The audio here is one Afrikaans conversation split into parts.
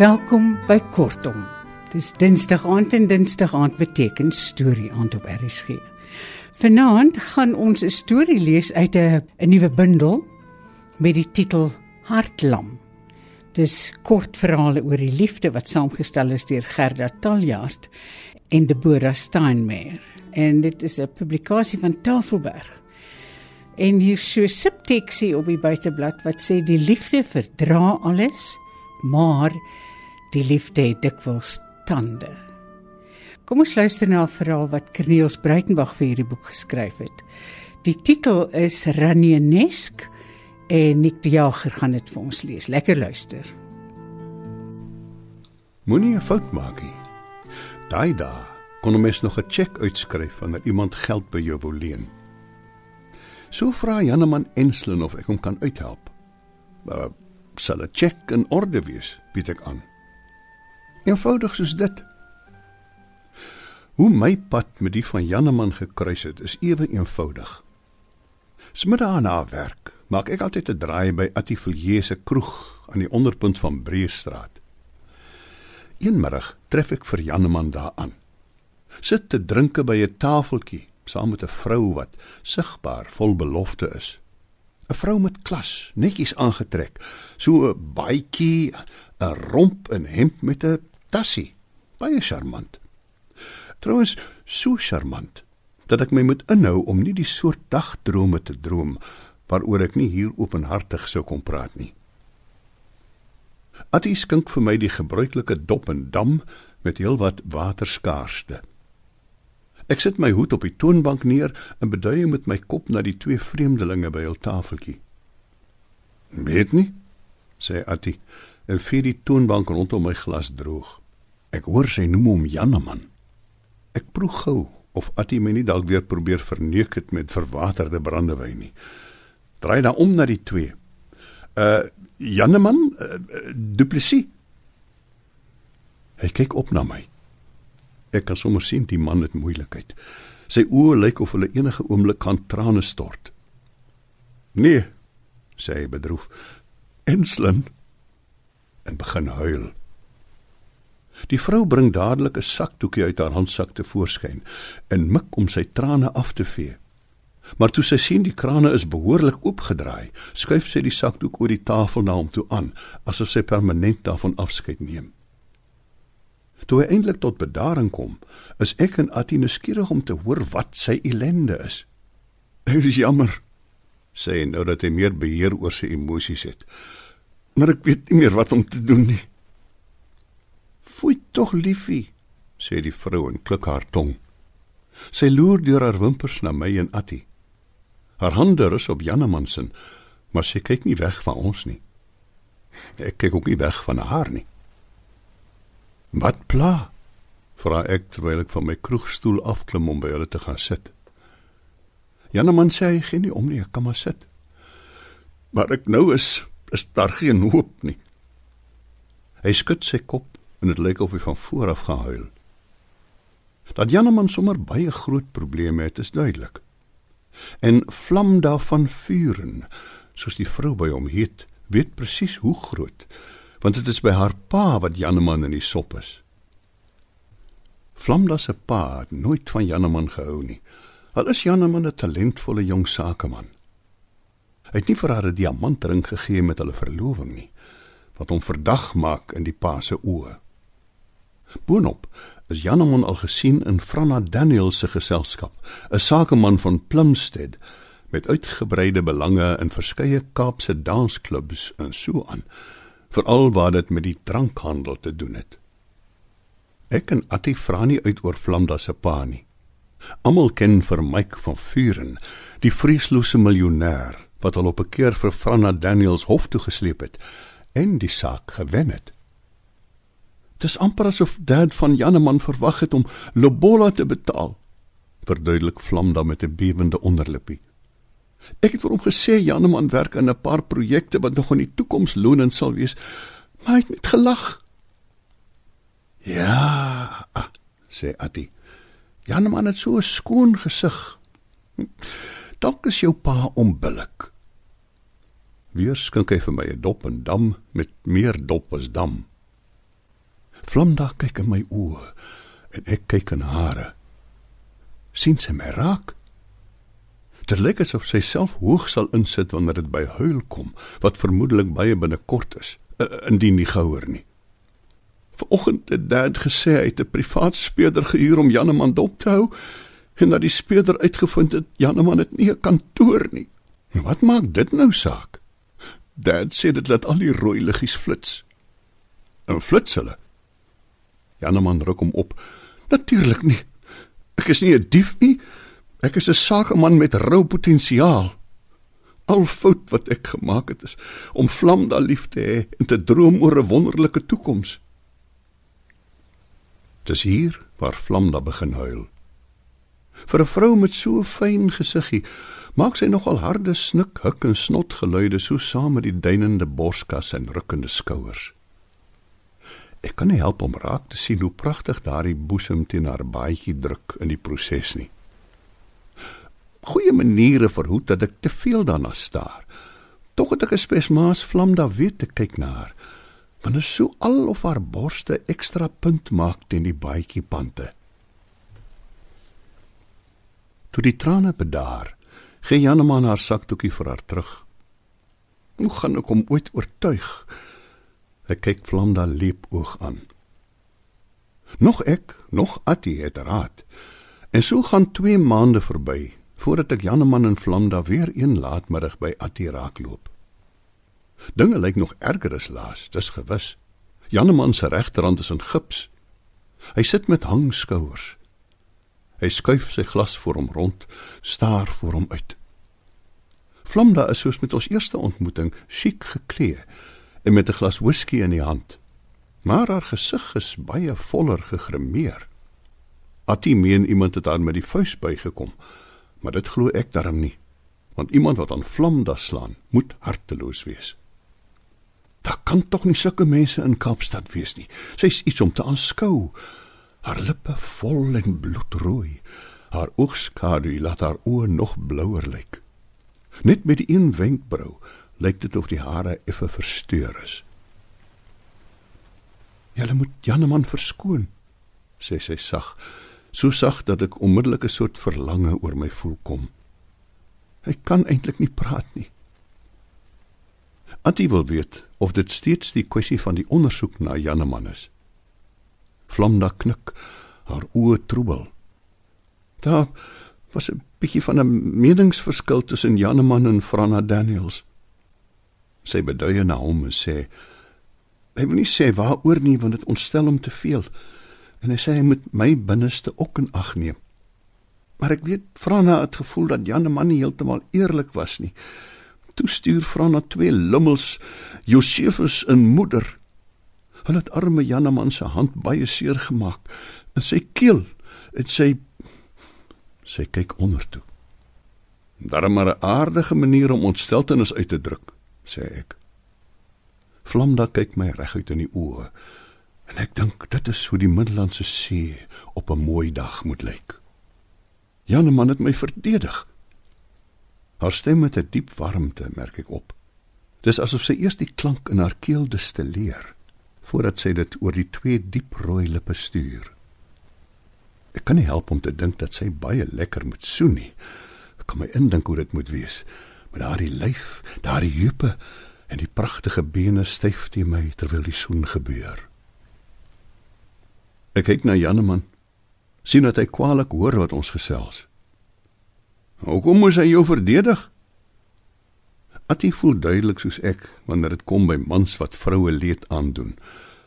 Welkom by Kortom. Dis Dinsdag aand en Dinsdag aand beteken storie aand op RSG. Vanaand gaan ons 'n storie lees uit 'n 'n nuwe bundel met die titel Hartlam. Dis kort verhale oor die liefde wat saamgestel is deur Gerda Taljaard en Deborah Steinmeier. En dit is 'n publikasie van Tafelberg. En hier so subteksie op die buiteblad wat sê die liefde verdra alles, maar die liefde het dikwels tande. Kom ons luister na 'n verhaal wat Corneels Breitenberg vir hierdie boek geskryf het. Die titel is Ranienesk en Nick die Jager gaan dit vir ons lees. Lekker luister. Moenie 'n fout maak nie. Daai dae kon 'n mens nog 'n cheque uitskryf wanneer iemand geld by jou wou leen. So vra Janeman Enslin of ek hom kan uithelp. Uh, sal 'n cheque in orde wees, bied ek aan. Eenvoudig soos dit. Hoe my pad met die van Janeman gekruis het, is ewe eenvoudig. Smiddag na werk maak ek altyd 'n draai by Attiefelier se kroeg aan die onderpunt van Breestraat. Eenmiddag tref ek vir Janeman daar aan. Sit te drinke by 'n tafeltjie saam met 'n vrou wat sigbaar vol belofte is. 'n Vrou met klas, netjies aangetrek, so 'n baadjie, 'n romp en hemp met 'n tassie. Baie charmant. Trouwens, so charmant dat ek my moet inhou om nie die soort dagdrome te droom waaroor ek nie hier openhartig sou kon praat nie. Attie skink vir my die gebruikelike dop en dam met heelwat waterskaarste. Ek sit my hoed op die toonbank neer en beduie met my kop na die twee vreemdelinge by hul tafeltjie. "Weet nie," sê Attie en vee die toonbank rondom my glas droog. Ek hoor sy noem hom Janneman. Ek proe gou of Attie my nie dalk weer probeer verneuk het met verwaterde brandewyn nie. Draai dan om na die twee. Uh Janneman, uh, Duplessis. Hy kyk op na my. Ek kan sommer sien die man het moeilikheid. Sy oë lyk of hulle enige oomblik kan trane stort. Nee, sê hy bedroef. Enslin en begin huil. Die vrou bring dadelik 'n sakdoekie uit haar handsak te voorskyn en mik om sy trane af te vee. Maar toe sy sien die krane is behoorlik oopgedraai, skuif sy die sakdoek oor die tafel na hom toe aan, asof sy permanent daarvan afskeid neem. Toe hy eintlik tot bedaring kom, is ek en Attie nuuskierig om te hoor wat sy ellende is. "Dit is jammer," sê hy nou dat hy meer beheer oor sy emosies het. "Maar ek weet nie meer wat om te doen nie." "Fooi tog liefie," sê die vrou en klik haar tong. Sy loer deur haar wimpers na my en Attie. Haar hande rus op Jannemansen, maar sy kyk nie weg van ons nie. Ek kyk ook nie weg van haar nie. Wat pla? vra ek terwyl ek van my kroegstoel afklim om by hulle te gaan sit. Janneman sê hy gee nie om nie, ek kan maar sit. Maar ek nou is is daar geen hoop nie. Hy skud sy kop en dit lyk of hy van voor af gaan huil. Dat Janneman sommer baie groot probleme het, is duidelik. En vlam daarvan vuren soos die vrou by hom heet weet presies hoe groot want dit is by haar pa wat Janneman in die sop is. Vlamda se pa het nooit van Janneman gehou nie. Al is Janneman 'n talentvolle jong sakeman. Hy het nie vir haar 'n diamantring gegee met hulle verloving nie wat hom verdag maak in die pa se oë Boonop is Janeman al gesien in Franna Daniel se geselskap, 'n sakeman van Plumstead met uitgebreide belange in verskeie Kaapse dansklubs en so aan, veral waar dit met die drankhandel te doen het. Ek en Attie vra nie uit oor Vlamda se pa nie. Almal ken vir Mike van Vuren, die vreeslose miljonêr wat al op 'n keer vir Franna Daniels hof toe gesleep het en die saak gewen het. Dis amper asof dad van Janneman verwag het om lobola te betaal. Verduidelik Vlamda met 'n bewende onderlippie. Ek het vir hom gesê Janneman werk aan 'n paar projekte wat nog in die toekoms loonend sal wees, maar hy het net gelag. Ja, ah, sê Attie. Janneman het so 'n skoon gesig. Dalk is jou pa onbillik. Weer skink hy vir my 'n dop en dam met meer dop as dam. Vlamda kyk in my oë en ek kyk in hare. sien sy my raak? Dit lyk asof sy self hoog sal insit wanneer dit by huil kom, wat vermoedelik baie binnekort is, indien nie gouer nie. Vanoggend het Dad gesê hy het 'n privaat speurder gehuur om Janeman dop te hou en dat die speurder uitgevind het Janeman het nie 'n kantoor nie. Wat maak dit nou saak? Dad sê dit laat al die rooi liggies flits. En flits hulle. Janeman ruk hom op. Natuurlik nie. Ek is nie 'n dief nie. Ek is 'n sakeman met rou potensiaal. Al fout wat ek gemaak het is om Vlamda lief te hê en te droom oor 'n wonderlike toekoms. Dis hier waar Vlamda begin huil. Vir 'n vrou met so 'n fyn gesiggie maak sy nogal harde snik, huk en snot geluide so saam met die duinende borskas en rukkende skouers. Ek kan nie help om raak te sien hoe pragtig daardie boesem teen haar baadjie druk in die proses nie. Goeie maniere verhoed dat ek te veel daarna staar. Tog het ek 'n spesmaas Vlamda weet te kyk na haar is so al of haar borste ekstra punt maak teen die baadjie pante. Toe die trane bedaar, gee Janeman haar sakdoekie vir haar terug. Hoe gaan ek hom ooit oortuig? Hy kyk Vlamda leep oog aan. Nog ek, nog Attie het raad. En so gaan 2 maande verby voordat ek Janeman en Vlamda weer een laatmiddag by Attie raakloop. Dinge lyk nog erger as laas, dis gewis. Janeman se regterhand is in gips. Hy sit met hangskouers. Hy skuif sy glas voor hom rond, staar voor hom uit. Vlamda is soos met ons eerste ontmoeting, chic geklee en met 'n glas whisky in die hand. Maar haar gesig is baie voller gegrimeer. Atie meen iemand het haar met die vuis bygekom, maar dit glo ek darm nie, want iemand wat aan Vlamda slaan, moet harteloos wees. Daar kan tog nie sulke mense in Kaapstad wees nie. Sy's iets om te aanskou. Haar lippe vol en bloedrooi. Haar oogskadu laat haar oë nog blouer lyk. Net met die een wenkbrau lyk dit of die hare effe versteur is. "Julle moet Janeman verskoon," sê sy sag, so sag dat ek onmiddellik 'n soort verlange oor my voel kom. Hy kan eintlik nie praat nie. Antie wil weet of dit steeds die kwessie van die ondersoek na Janeman is. Vlamda knik, haar oë troebel. Daar was 'n bietjie van 'n meningsverskil tussen Janeman en Franna Daniels. Sy beduie na hom en sê: "Hy wil nie sê waaroor nie want dit ontstel hom te veel." En hy sê hy moet my binneste ook in ag neem. Maar ek weet Franna het gevoel dat Janeman nie heeltemal eerlik was nie toe stuur vra na twee lummels Josefus en moeder. Hulle het arme Janeman se hand baie seer gemaak en sy keel en sy sy kyk onder toe. 'n aardige manier om ontsteltenis uit te druk, sê ek. Vlamda kyk my reguit in die oë en ek dink dit is hoe die Middellandse See op 'n mooi dag moet lyk. Janeman het my verdedig. Haar stem het 'n diep warmte, merk ek op. Dis asof sy eers die klank in haar keel destilleer voordat sy dit oor die twee diep rooi lippe stuur. Ek kan nie help om te dink dat sy baie lekker moet soen nie. Ek kan my indink hoe dit moet wees met daardie lyf, daardie heupe en die pragtige bene styf teen my terwyl die soen gebeur. Ek kyk na Janeman. sien dat hy kwaliek hoor wat ons gesels. Hoekom moes hy jou verdedig? Attie voel duidelik soos ek wanneer dit kom by mans wat vroue leed aandoen,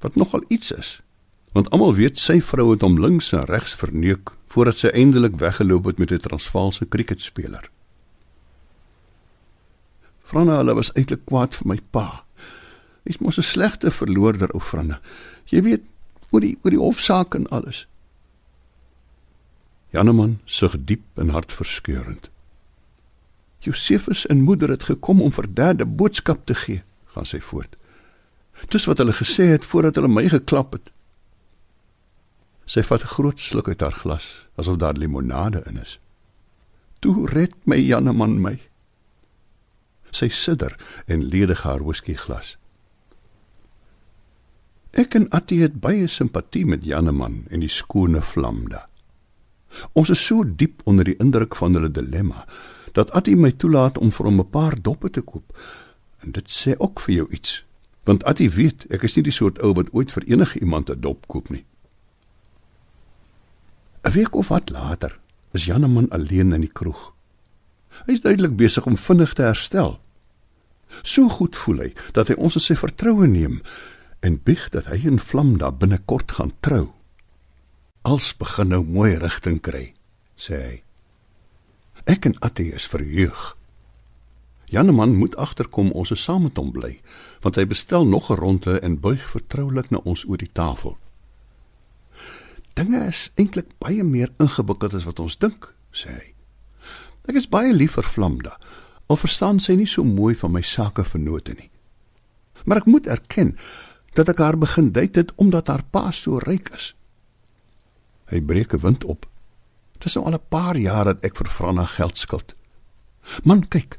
wat nogal iets is. Want almal weet sy vrou het hom links en regs verneuk voordat sy eindelik weggeloop het met 'n Transvaalse kriketspeler. Franna hulle was eintlik kwaad vir my pa. Hy's mos 'n slegte verloorder ou Franna. Jy weet oor die oor die hofsaak en alles. Janeman sug diep en hartverskeurend. Josefus en moeder het gekom om vir derde boodskap te gee, gaan sy voort. Dis wat hulle gesê het voordat hulle my geklap het. Sy vat 'n groot sluk uit haar glas, asof daar limonade in is. Toe red my Janeman my. Sy sidder en ledig haar whiskyglas. Ek en Attie het baie simpatie met Janneman en die skone Vlamda. Ons is so diep onder die indruk van hulle dilemma dat Attie my toelaat om vir hom 'n paar doppe te koop. En dit sê ook vir jou iets, want Attie weet ek is nie die soort ou wat ooit vir enige iemand 'n dop koop nie. 'n Week of wat later is Janneman alleen in die kroeg. Hy is duidelik besig om vinnig te herstel. So goed voel hy dat hy ons in sy vertroue neem en bieg dat hy en Vlamda binnekort gaan trou. Als begin nou mooi rigting kry, sê hy. Ek en Attie is verheug. Janeman moet agterkom ons is saam met hom bly, want hy bestel nog 'n ronde en buig vertroulik na ons oor die tafel. Dinge is eintlik baie meer ingewikkeld as wat ons dink, sê hy. Ek is baie lief vir Vlamda. Al verstaan sy nie so mooi van my sake vennote nie. Maar ek moet erken dat ek haar begin date het omdat haar pa so ryk is. Hy breek 'n wind op Dit is nou al 'n paar jaar dat ek vir Franna geld skuld. Man, kyk.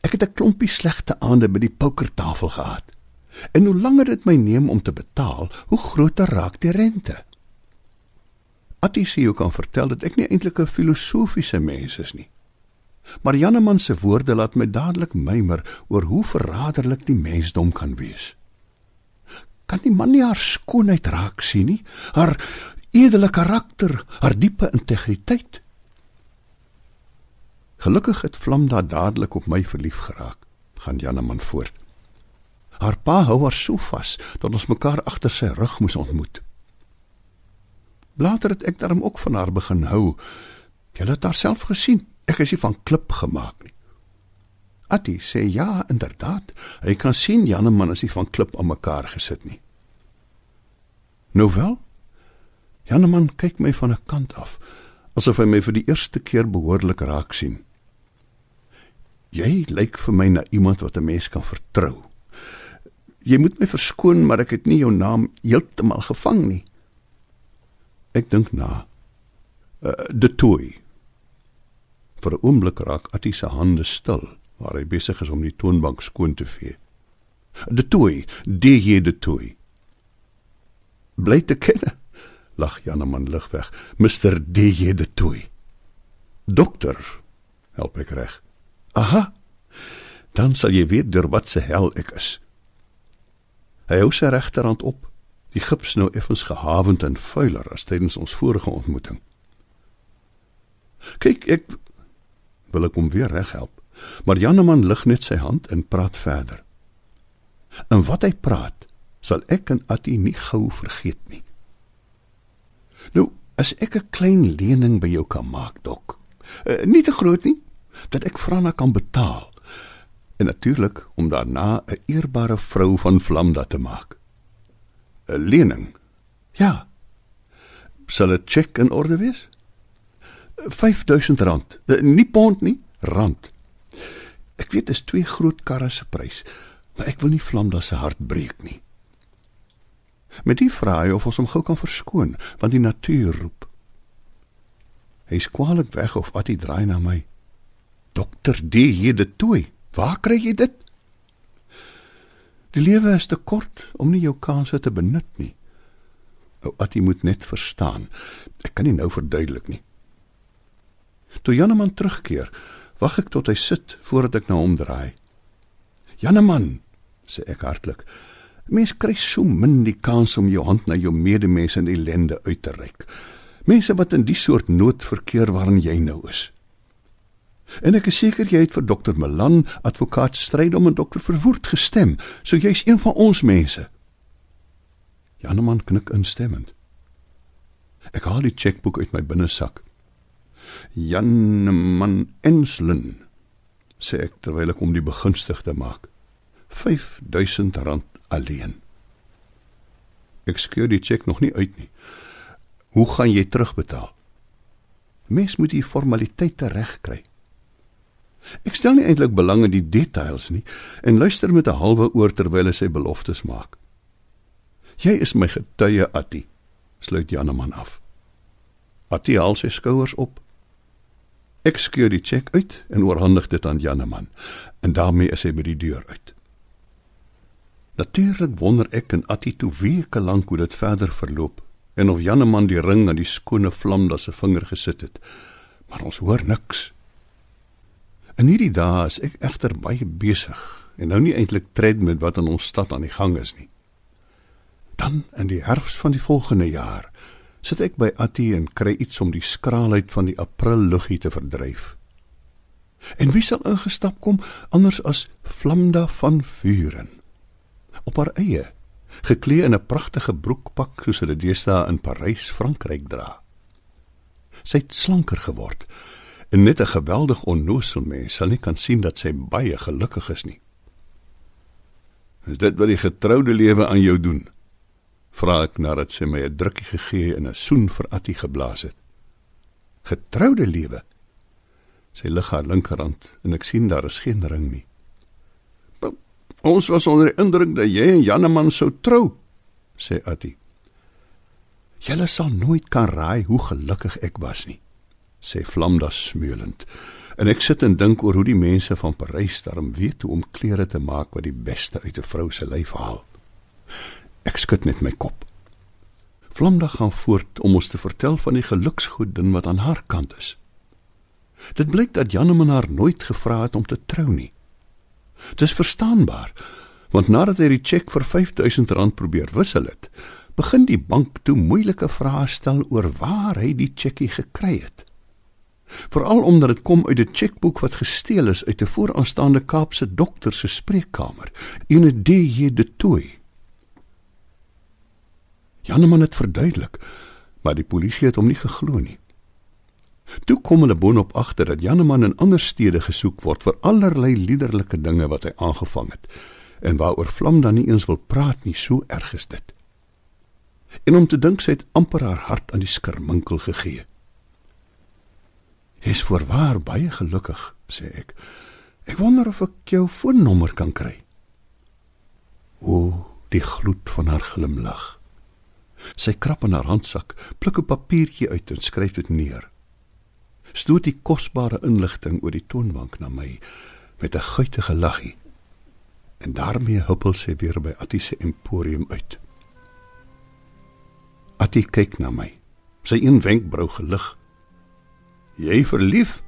Ek het 'n klompie slegte aande by die pokertafel gehad. En hoe langer dit my neem om te betaal, hoe groter raak die rente. Attie sê jy kan vertel dat ek nie eintlik 'n filosofiese mens is nie. Maar Janneman se woorde laat my dadelik mymer oor hoe verraderlik die mensdom kan wees. Kan die man nie haar skoonheid raak sien nie? Haar edele karakter, haar diepe integriteit. Gelukkig het Vlamda dadelik op my verlief geraak, gaan Janeman voort. Haar pa hou haar so vas dat ons mekaar agter sy rug moes ontmoet. Later het ek daarom ook van haar begin hou. Jy het haar self gesien. Ek is nie van klip gemaak nie. Attie sê ja, inderdaad. Hy kan sien Janeman is nie van klip aan mekaar gesit nie. Nou wel, Janeman kyk my van 'n kant af, asof hy my vir die eerste keer behoorlik raak sien. Jy lyk vir my na iemand wat 'n mens kan vertrou. Jy moet my verskoon, maar ek het nie jou naam heeltemal gevang nie. Ek dink na. Uh, de Toy. Vir 'n oomblik raak Attie se hande stil, waar hy besig is om die toonbank skoon te vee. De Toy, die hier de Toy. Bly te ken lag Janeman lig weg. Mr. DJ de Tooi. Dokter, help ek reg. Aha. Dan sal jy weet deur wat se hel ek is. Hy hou sy regterhand op. Die gips nou effens gehavend en vuiler as tydens ons vorige ontmoeting. Kyk, ek wil ek hom weer reg help. Maar Janeman lig net sy hand en praat verder. En wat hy praat, sal ek en Attie nie gou vergeet nie. Nou, as ek 'n klein lening by jou kan maak, dok. Uh, nie te groot nie dat ek Franna kan betaal. En natuurlik om daarna 'n eerbare vrou van Vlamda te maak. 'n Lening. Ja. Sal 'n cheque in orde wees? 5000 rand. Eh, nie pond nie, rand. Ek weet dit is twee groot karre se prys, maar ek wil nie Vlamda se hart breek nie. Met die vrae of ons hom gou kan verskoon, want die natuur roep. Hy skwaallik weg of wat hy draai na my. Dokter D hier de toe. Waar kry jy dit? Die lewe is te kort om nie jou kansse te benut nie. Ou Attie moet net verstaan. Ek kan nie nou verduidelik nie. Toe Janeman terugkeer, wag ek tot hy sit voordat ek na hom draai. Janeman, sê ek hartlik. Mens kry so min die kans om jou hand na jou medemens in ellende uit te reik. Mense wat in die soort nood verkeer waarin jy nou is. En ek is seker jy het vir dokter Melan, advokaat Strydom en dokter Verwoerd gestem, so jy's een van ons mense. Janeman knik instemmend. Ek haal die chequeboek uit my binnesak. Janeman Enslin sê ek terwyl ek om die begunstigde maak. R5000 alleen. Ek skeur die cheque nog nie uit nie. Hoe gaan jy terugbetaal? Mens moet die formaliteite regkry. Ek stel nie eintlik belang in die details nie en luister met 'n halwe oor terwyl hy sy beloftes maak. Jy is my getuie, Attie, sluit Janeman af. Attie haal sy skouers op. Ek skeur die cheque uit en oorhandig dit aan Janeman en daarmee is hy by die deur uit. Natuurlik wonder ek en Attie toe weke lank hoe dit verder verloop en of Janneman die ring aan die skone vlam daar se vinger gesit het. Maar ons hoor niks. In hierdie dae is ek egter baie besig en nou nie eintlik tred met wat in ons stad aan die gang is nie. Dan in die herfs van die volgende jaar sit ek by Attie en kry iets om die skraalheid van die april luggie te verdryf. En wie sal ingestap kom anders as Flamda van Vuren? Op haar eie, geklee in 'n pragtige broekpak soos hulle deesdae in Parys, Frankryk dra. Sy het slanker geword en net 'n geweldig onnoosel mens sal nie kan sien dat sy baie gelukkig is nie. Is dit wat die getroude lewe aan jou doen? Vra ek nadat sy my 'n drukkie gegee en 'n soen vir Attie geblaas het. Getroude lewe Sy lig haar linkerhand en ek sien daar is geen ring nie. Ons was onder die indruk dat jy en Janneman sou trou, sê Attie. Julle sal nooit kan raai hoe gelukkig ek was nie, sê Flamda smeulend. En ek sit en dink oor hoe die mense van Parys daarom weet hoe om klere te maak wat die beste uit 'n vrou se lyf haal. Ek skud net my kop. Flamda gaan voort om ons te vertel van die geluksgoeden wat aan haar kant is. Dit blyk dat Janneman haar nooit gevra het om te trou nie. Dis verstaanbaar, want nadat hy die tjek vir R5000 probeer wissel het, begin die bank toe moeilike vrae stel oor waar hy die tjekkie gekry het. Veral omdat dit kom uit 'n tjekboek wat gesteel is uit 'n vooraanstaande Kaapse dokter se spreekkamer, in 'n DJ de Tooi. Janneman het verduidelik, maar die polisie het hom nie geglo nie. Toe kom hulle boonop agter dat Janneman in ander stede gesoek word vir allerlei liderlike dinge wat hy aangevang het en waaroor Vlam dan nie eens wil praat nie, so erg is dit. En om te dink sy het amper haar hart aan die skirminkel gegee. "Is voorwaar baie gelukkig," sê ek. "Ek wonder of ek jou foonnommer kan kry." O, die gloed van haar glimlag. Sy krap in haar handsak, pluk 'n papiertjie uit en skryf dit neer stoot die kosbare inligting oor die toonbank na my met 'n guitige laggie. En daarmee huppel sy weer by Attie se emporium uit. Attie kyk na my. Sy een wenkbrau gelig. "Jy verlief?"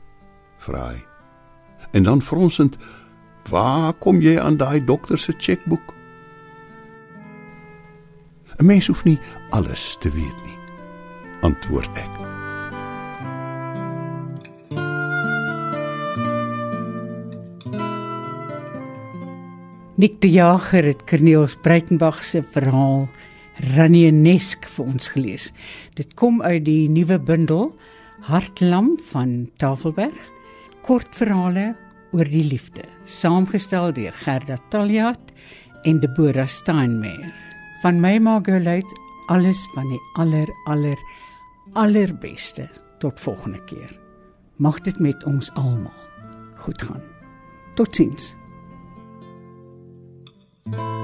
vra hy. En dan fronsend, "Waar kom jy aan daai dokter se chequeboek?" 'n Mens hoef nie alles te weet nie, antwoord ek. Nick de Jager het Corneels Breitenberg se verhaal Ranienesk vir ons gelees. Dit kom uit die nuwe bundel Hartlam van Tafelberg. Kortverhale oor die liefde, saamgestel deur Gerda Taljaard en Deborah Steinmeier. Van my maak jou luid alles van die aller aller allerbeste tot volgende keer. Mag dit met ons almal goed gaan. Totsiens. thank you